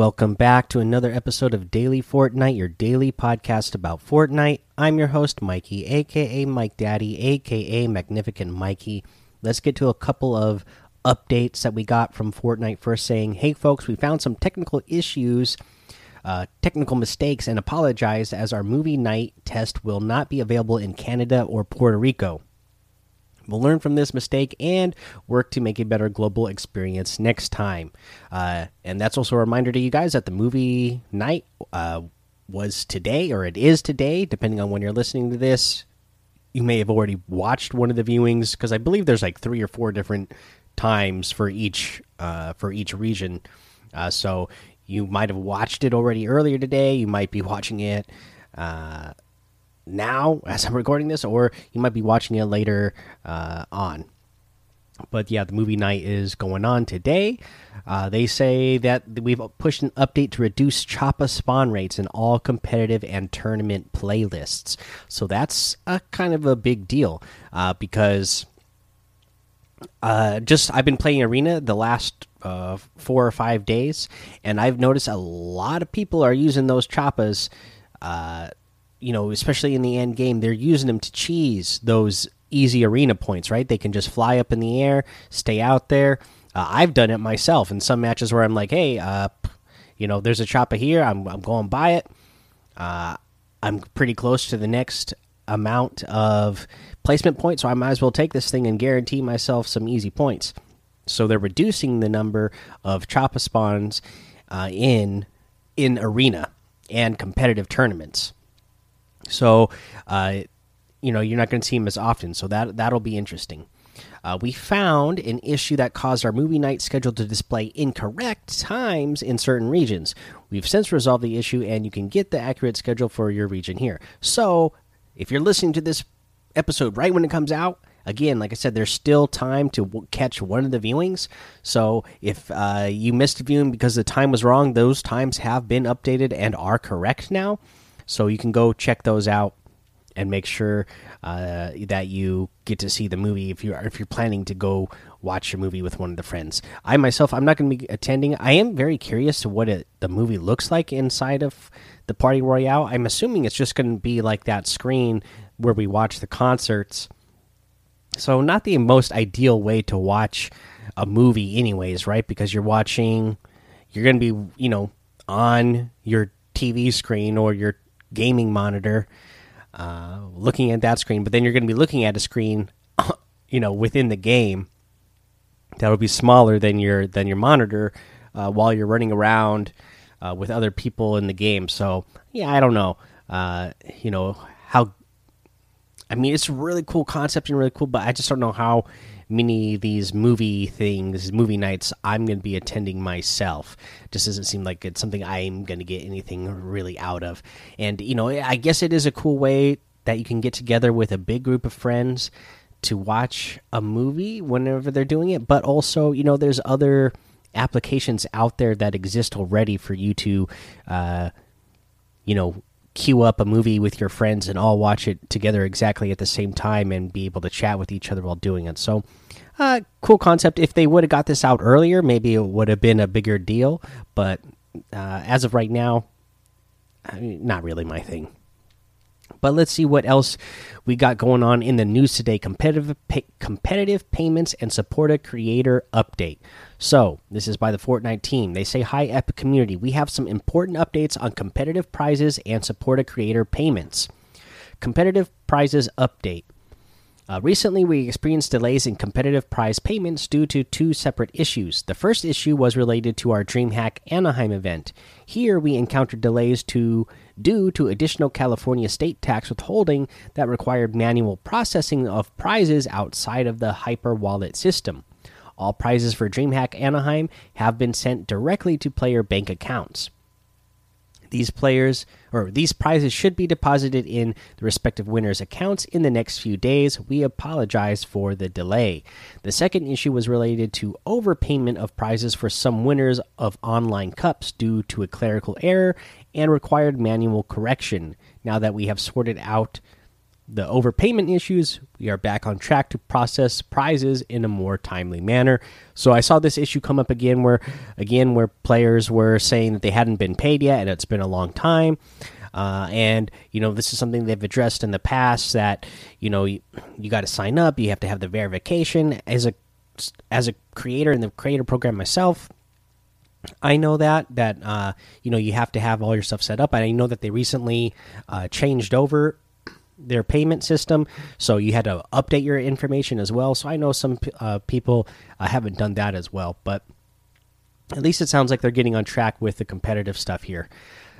Welcome back to another episode of Daily Fortnite, your daily podcast about Fortnite. I'm your host, Mikey, aka Mike Daddy, aka Magnificent Mikey. Let's get to a couple of updates that we got from Fortnite. First, saying, hey folks, we found some technical issues, uh, technical mistakes, and apologize as our movie night test will not be available in Canada or Puerto Rico. We'll learn from this mistake and work to make a better global experience next time. Uh, and that's also a reminder to you guys that the movie night uh, was today, or it is today, depending on when you're listening to this. You may have already watched one of the viewings because I believe there's like three or four different times for each uh, for each region. Uh, so you might have watched it already earlier today. You might be watching it uh, now as I'm recording this, or you might be watching it later uh, on. But yeah, the movie night is going on today. Uh, they say that we've pushed an update to reduce Choppa spawn rates in all competitive and tournament playlists. So that's a kind of a big deal uh, because uh, just I've been playing Arena the last uh, four or five days, and I've noticed a lot of people are using those Choppas uh, you know, especially in the end game, they're using them to cheese those easy arena points, right? They can just fly up in the air, stay out there. Uh, I've done it myself in some matches where I'm like, hey, uh, you know, there's a chopper here. I'm, I'm going by it. Uh, I'm pretty close to the next amount of placement points, so I might as well take this thing and guarantee myself some easy points. So they're reducing the number of choppa spawns uh, in in arena and competitive tournaments. So, uh, you know, you're not going to see him as often. So that that'll be interesting. Uh, we found an issue that caused our movie night schedule to display incorrect times in certain regions. We've since resolved the issue, and you can get the accurate schedule for your region here. So, if you're listening to this episode right when it comes out, again, like I said, there's still time to catch one of the viewings. So, if uh, you missed a viewing because the time was wrong, those times have been updated and are correct now. So you can go check those out and make sure uh, that you get to see the movie if you are if you're planning to go watch a movie with one of the friends. I myself, I'm not going to be attending. I am very curious to what it, the movie looks like inside of the Party Royale. I'm assuming it's just going to be like that screen where we watch the concerts. So not the most ideal way to watch a movie, anyways, right? Because you're watching, you're going to be, you know, on your TV screen or your gaming monitor, uh, looking at that screen. But then you're going to be looking at a screen, you know, within the game that will be smaller than your than your monitor uh, while you're running around uh, with other people in the game. So yeah, I don't know. Uh, you know how. I mean, it's a really cool concept and really cool, but I just don't know how many of these movie things, movie nights, I'm going to be attending myself. Just doesn't seem like it's something I'm going to get anything really out of. And, you know, I guess it is a cool way that you can get together with a big group of friends to watch a movie whenever they're doing it. But also, you know, there's other applications out there that exist already for you to, uh, you know, queue up a movie with your friends and all watch it together exactly at the same time and be able to chat with each other while doing it. So, uh, cool concept. If they would have got this out earlier, maybe it would have been a bigger deal. But uh, as of right now, I mean, not really my thing. But let's see what else we got going on in the news today. Competitive pay competitive payments and support a creator update. So this is by the Fortnite team. They say, "Hi, Epic community. We have some important updates on competitive prizes and support a creator payments." Competitive prizes update. Uh, recently, we experienced delays in competitive prize payments due to two separate issues. The first issue was related to our DreamHack Anaheim event. Here, we encountered delays to due to additional California state tax withholding that required manual processing of prizes outside of the Hyper Wallet system. All prizes for DreamHack Anaheim have been sent directly to player bank accounts. These players or these prizes should be deposited in the respective winners' accounts in the next few days. We apologize for the delay. The second issue was related to overpayment of prizes for some winners of online cups due to a clerical error and required manual correction. Now that we have sorted out the overpayment issues, we are back on track to process prizes in a more timely manner. So I saw this issue come up again where again where players were saying that they hadn't been paid yet and it's been a long time. Uh, and you know this is something they've addressed in the past that you know you, you got to sign up you have to have the verification as a as a creator in the creator program myself I know that that uh, you know you have to have all your stuff set up. I know that they recently uh, changed over their payment system, so you had to update your information as well. So I know some uh, people uh, haven't done that as well, but at least it sounds like they're getting on track with the competitive stuff here.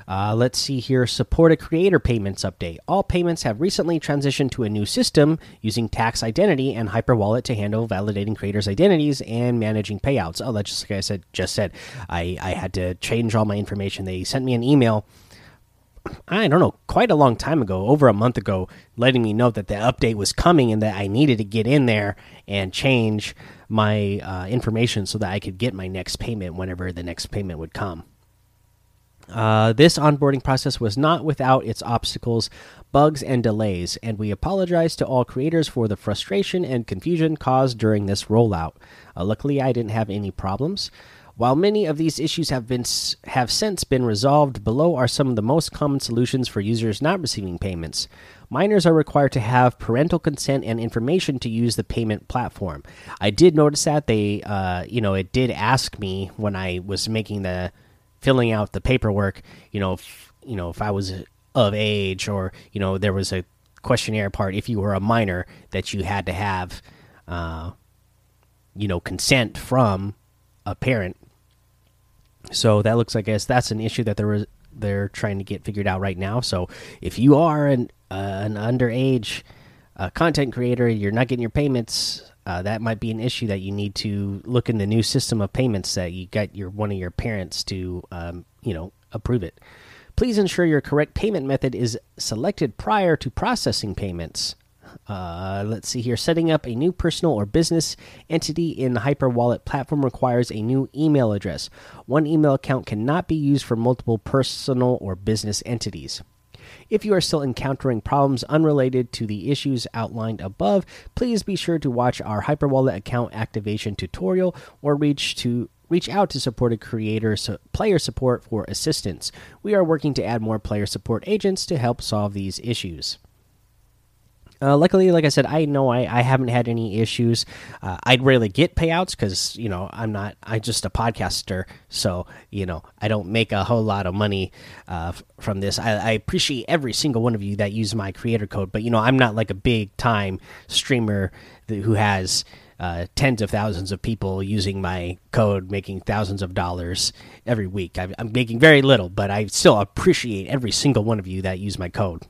Uh, let's see here. Support a creator payments update. All payments have recently transitioned to a new system using tax identity and Hyperwallet to handle validating creators' identities and managing payouts. Oh, that's just like I said. Just said, I I had to change all my information. They sent me an email. I don't know, quite a long time ago, over a month ago, letting me know that the update was coming and that I needed to get in there and change my uh, information so that I could get my next payment whenever the next payment would come. Uh, this onboarding process was not without its obstacles, bugs, and delays, and we apologize to all creators for the frustration and confusion caused during this rollout. Uh, luckily, I didn't have any problems. While many of these issues have been have since been resolved, below are some of the most common solutions for users not receiving payments. Minors are required to have parental consent and information to use the payment platform. I did notice that they, uh, you know, it did ask me when I was making the filling out the paperwork, you know, if, you know, if I was of age or you know there was a questionnaire part if you were a minor that you had to have, uh, you know, consent from a parent. So that looks like guess that's an issue that they're they're trying to get figured out right now. So if you are an uh, an underage uh, content creator, you're not getting your payments uh, that might be an issue that you need to look in the new system of payments that you got your one of your parents to um, you know approve it. Please ensure your correct payment method is selected prior to processing payments. Uh, let's see here. Setting up a new personal or business entity in the Hyperwallet platform requires a new email address. One email account cannot be used for multiple personal or business entities. If you are still encountering problems unrelated to the issues outlined above, please be sure to watch our Hyperwallet account activation tutorial or reach to reach out to supported creator so player support for assistance. We are working to add more player support agents to help solve these issues. Uh, luckily, like I said, I know I, I haven't had any issues. Uh, I'd rarely get payouts because you know I'm not I'm just a podcaster, so you know I don't make a whole lot of money uh, from this. I, I, appreciate every single one of you that use my creator code, but you know I'm not like a big time streamer who has uh, tens of thousands of people using my code, making thousands of dollars every week. i am making very little, but I still appreciate every single one of you that use my code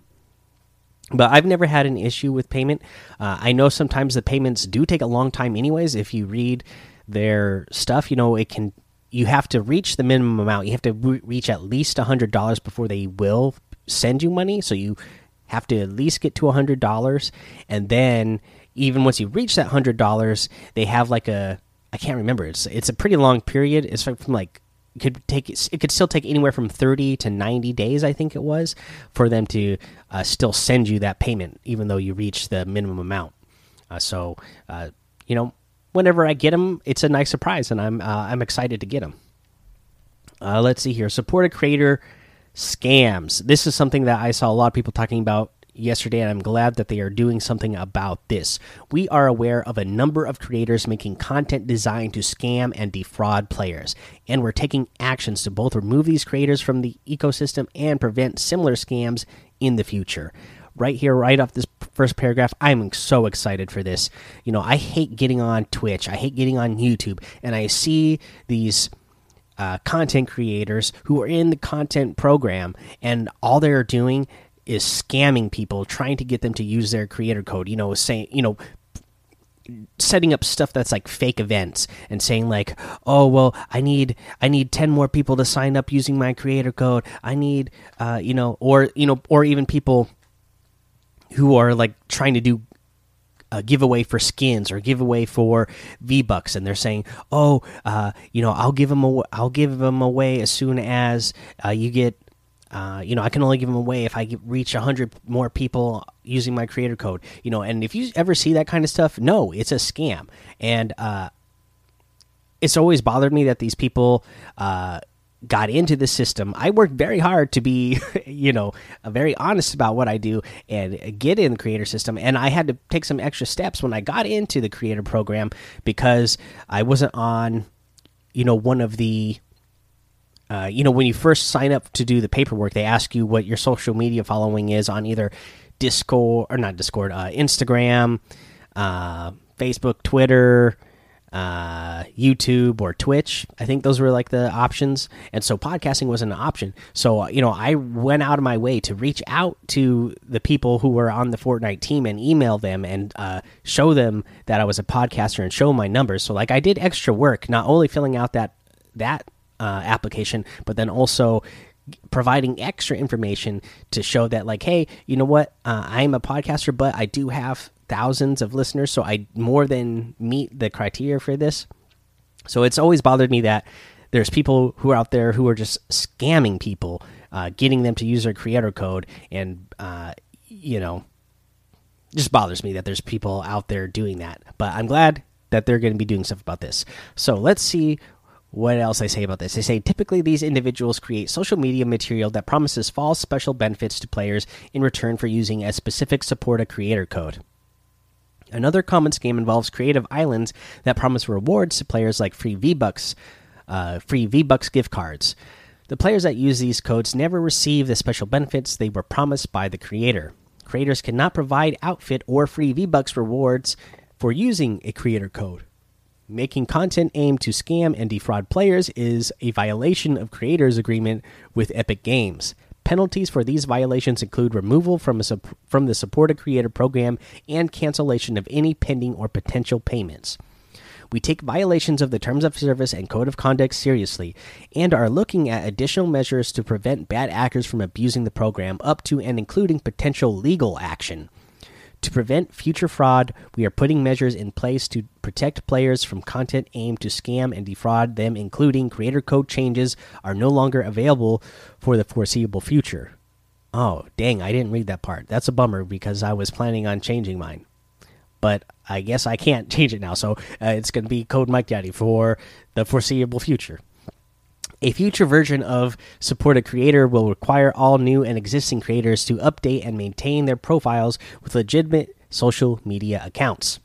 but I've never had an issue with payment. Uh, I know sometimes the payments do take a long time, anyways. If you read their stuff, you know it can. You have to reach the minimum amount. You have to re reach at least a hundred dollars before they will send you money. So you have to at least get to a hundred dollars, and then even once you reach that hundred dollars, they have like a I can't remember. It's it's a pretty long period. It's from like could take it could still take anywhere from 30 to 90 days i think it was for them to uh, still send you that payment even though you reach the minimum amount. Uh, so uh, you know whenever i get them it's a nice surprise and i'm uh, i'm excited to get them uh, let's see here. Support a creator scams. This is something that i saw a lot of people talking about yesterday, and I'm glad that they are doing something about this. We are aware of a number of creators making content designed to scam and defraud players, and we're taking actions to both remove these creators from the ecosystem and prevent similar scams in the future. Right here, right off this first paragraph, I'm so excited for this. You know, I hate getting on Twitch, I hate getting on YouTube, and I see these. Uh, content creators who are in the content program and all they're doing is scamming people, trying to get them to use their creator code. You know, saying you know setting up stuff that's like fake events and saying like oh well i need i need 10 more people to sign up using my creator code i need uh you know or you know or even people who are like trying to do a giveaway for skins or giveaway for V Bucks, and they're saying, "Oh, uh, you know, I'll give them a, I'll give them away as soon as uh, you get uh, you know, I can only give them away if I reach 100 more people using my creator code. You know, and if you ever see that kind of stuff, no, it's a scam. And uh, it's always bothered me that these people uh, got into the system. I worked very hard to be, you know, very honest about what I do and get in the creator system. And I had to take some extra steps when I got into the creator program because I wasn't on, you know, one of the uh, you know, when you first sign up to do the paperwork, they ask you what your social media following is on either Discord or not Discord, uh, Instagram, uh, Facebook, Twitter, uh, YouTube, or Twitch. I think those were like the options. And so podcasting was an option. So, uh, you know, I went out of my way to reach out to the people who were on the Fortnite team and email them and uh, show them that I was a podcaster and show my numbers. So, like, I did extra work, not only filling out that that uh, application, but then also providing extra information to show that like hey you know what? Uh, i'm a podcaster but i do have thousands of listeners so i more than meet the criteria for this. So it's always bothered me that there's people who are out there who are just scamming people uh, getting them to use their creator code and uh, you know just bothers me that there's people out there doing that. But i'm glad that they're going to be doing stuff about this. So let's see what else I say about this? They say typically these individuals create social media material that promises false special benefits to players in return for using a specific support a creator code. Another common scam involves creative islands that promise rewards to players like free V Bucks, uh, free V Bucks gift cards. The players that use these codes never receive the special benefits they were promised by the creator. Creators cannot provide outfit or free V Bucks rewards for using a creator code. Making content aimed to scam and defraud players is a violation of creators' agreement with Epic Games. Penalties for these violations include removal from, a, from the supported creator program and cancellation of any pending or potential payments. We take violations of the terms of service and code of conduct seriously and are looking at additional measures to prevent bad actors from abusing the program, up to and including potential legal action. To prevent future fraud, we are putting measures in place to protect players from content aimed to scam and defraud them, including creator code changes are no longer available for the foreseeable future. Oh, dang, I didn't read that part. That's a bummer because I was planning on changing mine. But I guess I can't change it now, so uh, it's going to be Code Mike Daddy for the foreseeable future. A future version of Support a Creator will require all new and existing creators to update and maintain their profiles with legitimate social media accounts.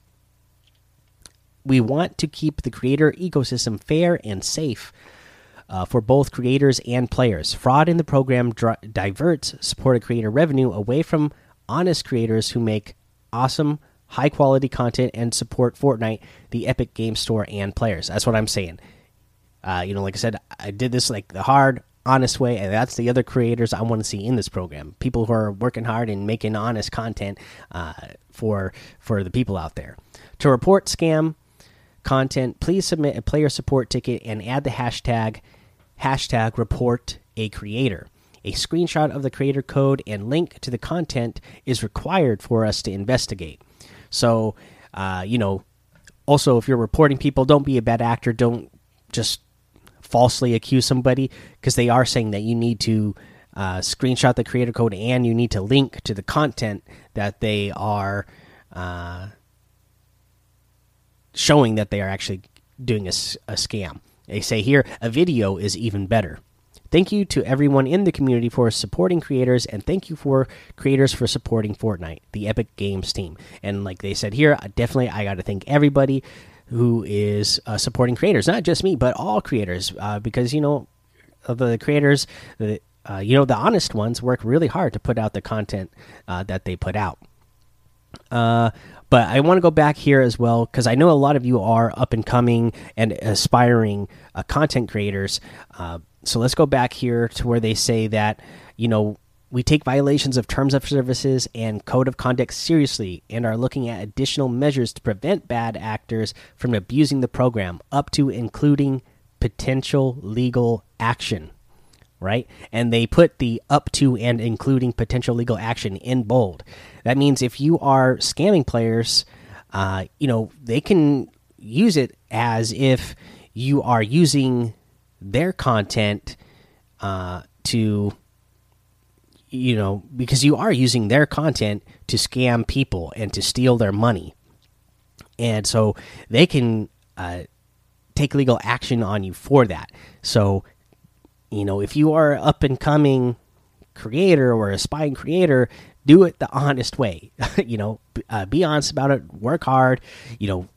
We want to keep the creator ecosystem fair and safe uh, for both creators and players. Fraud in the program diverts Support a Creator revenue away from honest creators who make awesome, high quality content and support Fortnite, the Epic Game Store, and players. That's what I'm saying. Uh, you know, like I said, I did this like the hard, honest way, and that's the other creators I want to see in this program. People who are working hard and making honest content uh, for for the people out there. To report scam content, please submit a player support ticket and add the hashtag hashtag report a creator. A screenshot of the creator code and link to the content is required for us to investigate. So, uh, you know, also if you're reporting people, don't be a bad actor. Don't just falsely accuse somebody because they are saying that you need to uh, screenshot the creator code and you need to link to the content that they are uh, showing that they are actually doing a, a scam. They say here a video is even better. Thank you to everyone in the community for supporting creators, and thank you for creators for supporting Fortnite, the Epic Games team. And like they said here, definitely I got to thank everybody who is uh, supporting creators, not just me, but all creators, uh, because you know the creators, the uh, you know the honest ones work really hard to put out the content uh, that they put out. Uh, but I want to go back here as well because I know a lot of you are up and coming and aspiring uh, content creators. so let's go back here to where they say that you know we take violations of terms of services and code of conduct seriously and are looking at additional measures to prevent bad actors from abusing the program, up to including potential legal action. Right? And they put the up to and including potential legal action in bold. That means if you are scamming players, uh, you know, they can use it as if you are using their content uh, to you know because you are using their content to scam people and to steal their money. And so they can uh, take legal action on you for that. So you know if you are up and coming creator or a aspiring creator do it the honest way. You know uh, be honest about it work hard you know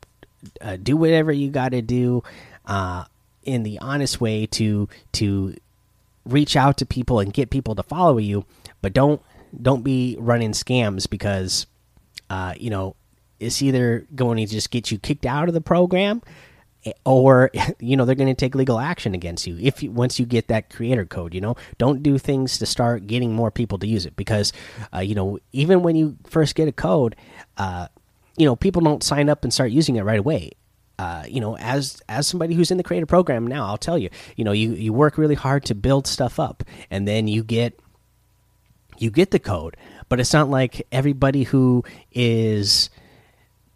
uh, do whatever you got to do uh, in the honest way to to reach out to people and get people to follow you but don't don't be running scams because uh, you know it's either going to just get you kicked out of the program or you know they're going to take legal action against you if you, once you get that creator code you know? Don't do things to start getting more people to use it because uh, you know even when you first get a code uh, you know people don't sign up and start using it right away. Uh, you know as as somebody who's in the creator program now i'll tell you you know you you work really hard to build stuff up and then you get you get the code but it's not like everybody who is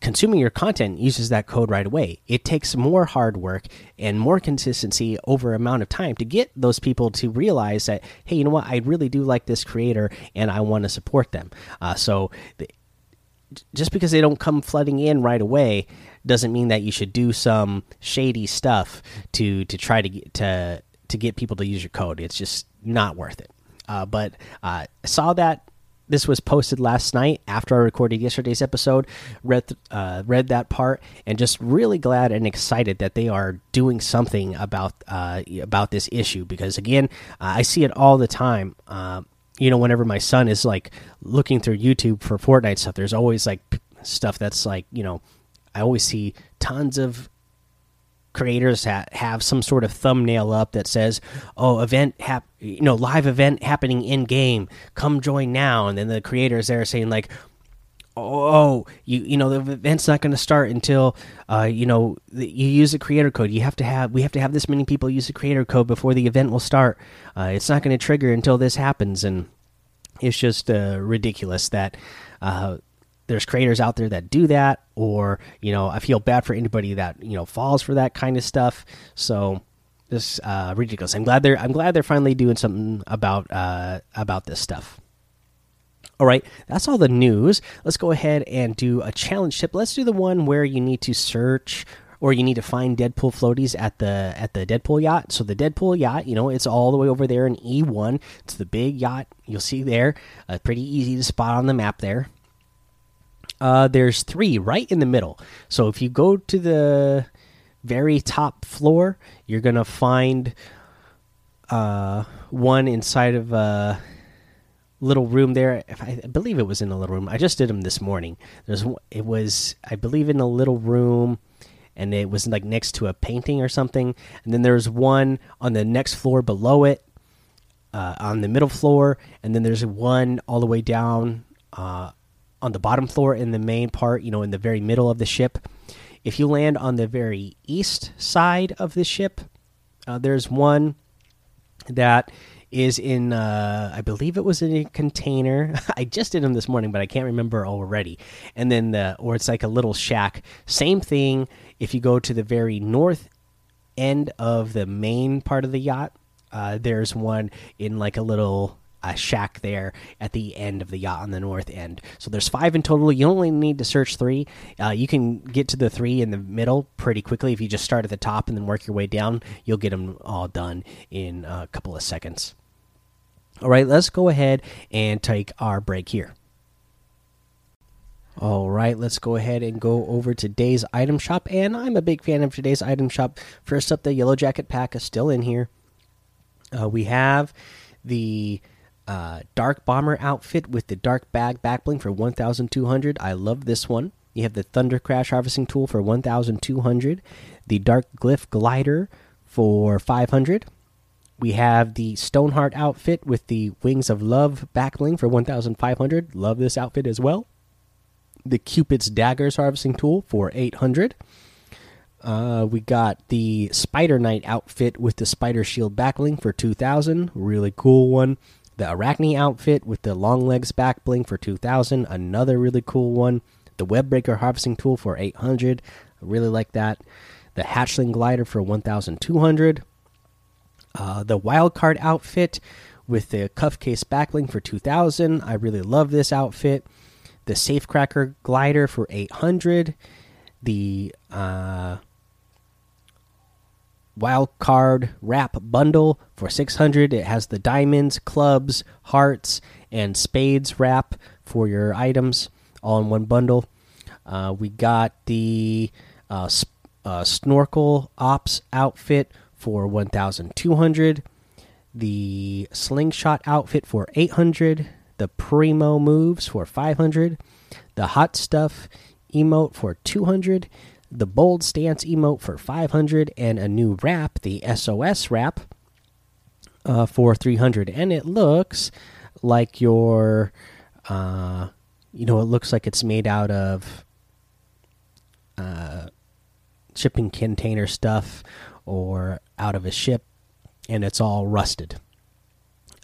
consuming your content uses that code right away. It takes more hard work and more consistency over amount of time to get those people to realize that, hey, you know what? I really do like this creator and I want to support them. Uh, so the, just because they don't come flooding in right away doesn't mean that you should do some shady stuff to to try to get to to get people to use your code. It's just not worth it. Uh, but uh, I saw that this was posted last night after I recorded yesterday's episode. Read uh, read that part and just really glad and excited that they are doing something about uh, about this issue because again, uh, I see it all the time. Uh, you know, whenever my son is like looking through YouTube for Fortnite stuff, there's always like stuff that's like you know, I always see tons of creators that have some sort of thumbnail up that says, "Oh, event hap you know, live event happening in game. Come join now." And then the creators there saying like, "Oh, you you know, the event's not going to start until uh, you know, the, you use the creator code. You have to have we have to have this many people use the creator code before the event will start. Uh, it's not going to trigger until this happens." And it's just uh, ridiculous that uh, there's creators out there that do that or you know i feel bad for anybody that you know falls for that kind of stuff so this uh ridiculous i'm glad they're i'm glad they're finally doing something about uh about this stuff all right that's all the news let's go ahead and do a challenge tip let's do the one where you need to search or you need to find Deadpool floaties at the at the Deadpool yacht. So the Deadpool yacht, you know, it's all the way over there in E1. It's the big yacht you'll see there. Uh, pretty easy to spot on the map there. Uh, there's three right in the middle. So if you go to the very top floor, you're gonna find uh, one inside of a little room there. I, I believe it was in a little room. I just did them this morning. There's it was I believe in a little room, and it was like next to a painting or something. And then there's one on the next floor below it, uh, on the middle floor, and then there's one all the way down. Uh, on the bottom floor in the main part, you know, in the very middle of the ship. If you land on the very east side of the ship, uh, there's one that is in, uh, I believe it was in a container. I just did them this morning, but I can't remember already. And then the, or it's like a little shack. Same thing. If you go to the very north end of the main part of the yacht, uh, there's one in like a little a shack there at the end of the yacht on the north end. So there's five in total. You only need to search three. Uh, you can get to the three in the middle pretty quickly if you just start at the top and then work your way down. You'll get them all done in a couple of seconds. All right, let's go ahead and take our break here. All right, let's go ahead and go over today's item shop. And I'm a big fan of today's item shop. First up, the Yellow Jacket pack is still in here. Uh, we have the uh, dark bomber outfit with the dark bag backbling for 1200 i love this one. You have the thunder crash harvesting tool for 1200 the dark glyph glider for 500 we have the stoneheart outfit with the wings of love backbling for 1500 love this outfit as well. The cupid's daggers harvesting tool for 800 uh, we got the Spider Knight outfit with the Spider Shield backbling for 2000. Really cool one. The Arachne outfit with the long legs back bling for 2000, another really cool one. The Webbreaker harvesting tool for 800, I really like that. The Hatchling glider for 1200. Uh, the wildcard outfit with the cuff case backbling for 2000. I really love this outfit. The Safecracker glider for 800. The uh, wild card wrap bundle for 600 it has the diamonds clubs hearts and spades wrap for your items all in one bundle. Uh, we got the uh, uh, snorkel ops outfit for 1200 the slingshot outfit for 800 the primo moves for 500 the hot stuff emote for 200 the bold stance emote for 500 and a new wrap the sos wrap uh, for 300 and it looks like your uh, you know it looks like it's made out of uh, shipping container stuff or out of a ship and it's all rusted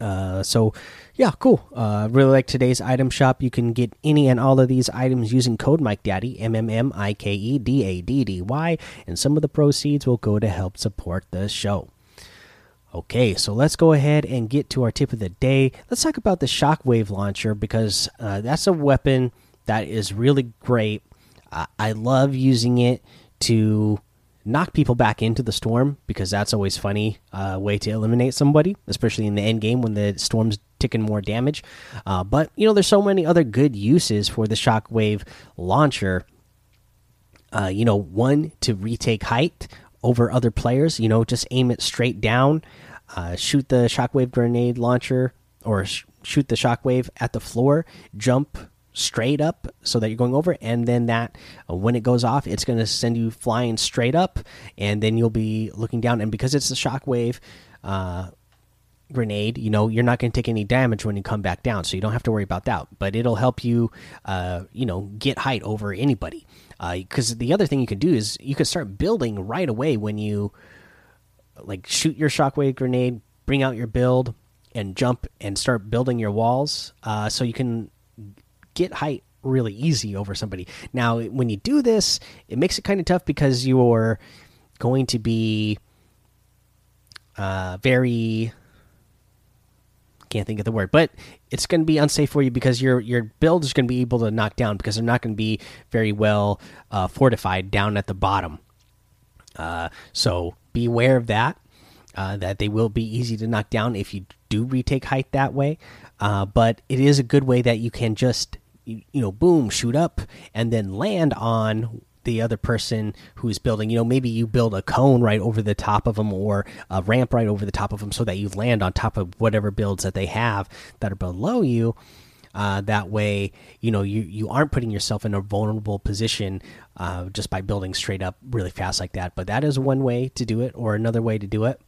uh, so yeah, cool. Uh, really like today's item shop. You can get any and all of these items using code Mike Daddy M M M I K E D A D D Y, and some of the proceeds will go to help support the show. Okay, so let's go ahead and get to our tip of the day. Let's talk about the Shockwave launcher because uh, that's a weapon that is really great. I love using it to knock people back into the storm because that's always funny uh, way to eliminate somebody, especially in the end game when the storm's ticking more damage. Uh, but you know, there's so many other good uses for the shockwave launcher. Uh, you know, one to retake height over other players. You know, just aim it straight down, uh, shoot the shockwave grenade launcher or sh shoot the shockwave at the floor, jump straight up so that you're going over and then that uh, when it goes off it's going to send you flying straight up and then you'll be looking down. And because it's a shockwave uh, grenade you know you're not going to take any damage when you come back down so you don't have to worry about that. But it'll help you uh, you know get height over anybody. Because uh, the other thing you can do is you can start building right away when you like shoot your shockwave grenade bring out your build and jump and start building your walls uh, so you can get height really easy over somebody. Now, when you do this, it makes it kind of tough because you're going to be uh, very can't think of the word, but it's going to be unsafe for you because your your build is going to be able to knock down because they're not going to be very well uh, fortified down at the bottom. Uh, so beware of that. Uh, that they will be easy to knock down if you do retake height that way. Uh, but it is a good way that you can just you, know boom shoot up and then land on the other person who's building. You know, maybe you build a cone right over the top of them or a ramp right over the top of them so that you land on top of whatever builds that they have that are below you. Uh, that way, you know, you, you aren't putting yourself in a vulnerable position uh, just by building straight up really fast like that. But that is one way to do it, or another way to do it.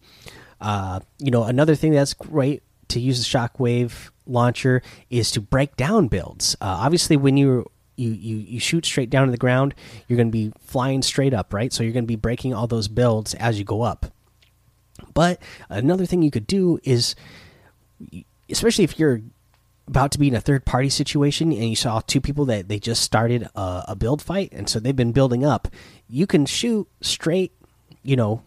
Uh, you know, another thing that's great to use the shockwave launcher is to break down builds. Uh, obviously, when you you, you you shoot straight down to the ground, you're going to be flying straight up, right? So you're going to be breaking all those builds as you go up. But another thing you could do is, especially if you're about to be in a third party situation and you saw two people that they just started a, a build fight and so they've been building up, you can shoot straight, you know,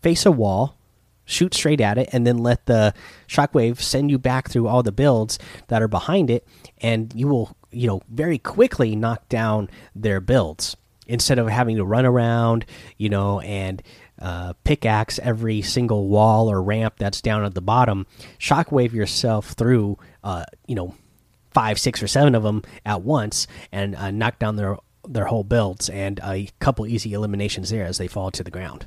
face a wall shoot straight at it, and then let the shockwave send you back through all the builds that are behind it, and you will, you know, very quickly knock down their builds instead of having to run around, you know, and uh, pickaxe every single wall or ramp that's down at the bottom. Shockwave yourself through, uh, you know, five, six, or seven of them at once, and uh, knock down their their whole builds, and a couple easy eliminations there as they fall to the ground.